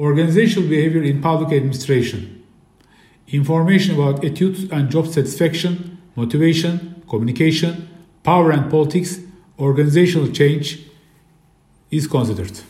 Organizational behavior in public administration. Information about attitudes and job satisfaction, motivation, communication, power and politics, organizational change is considered.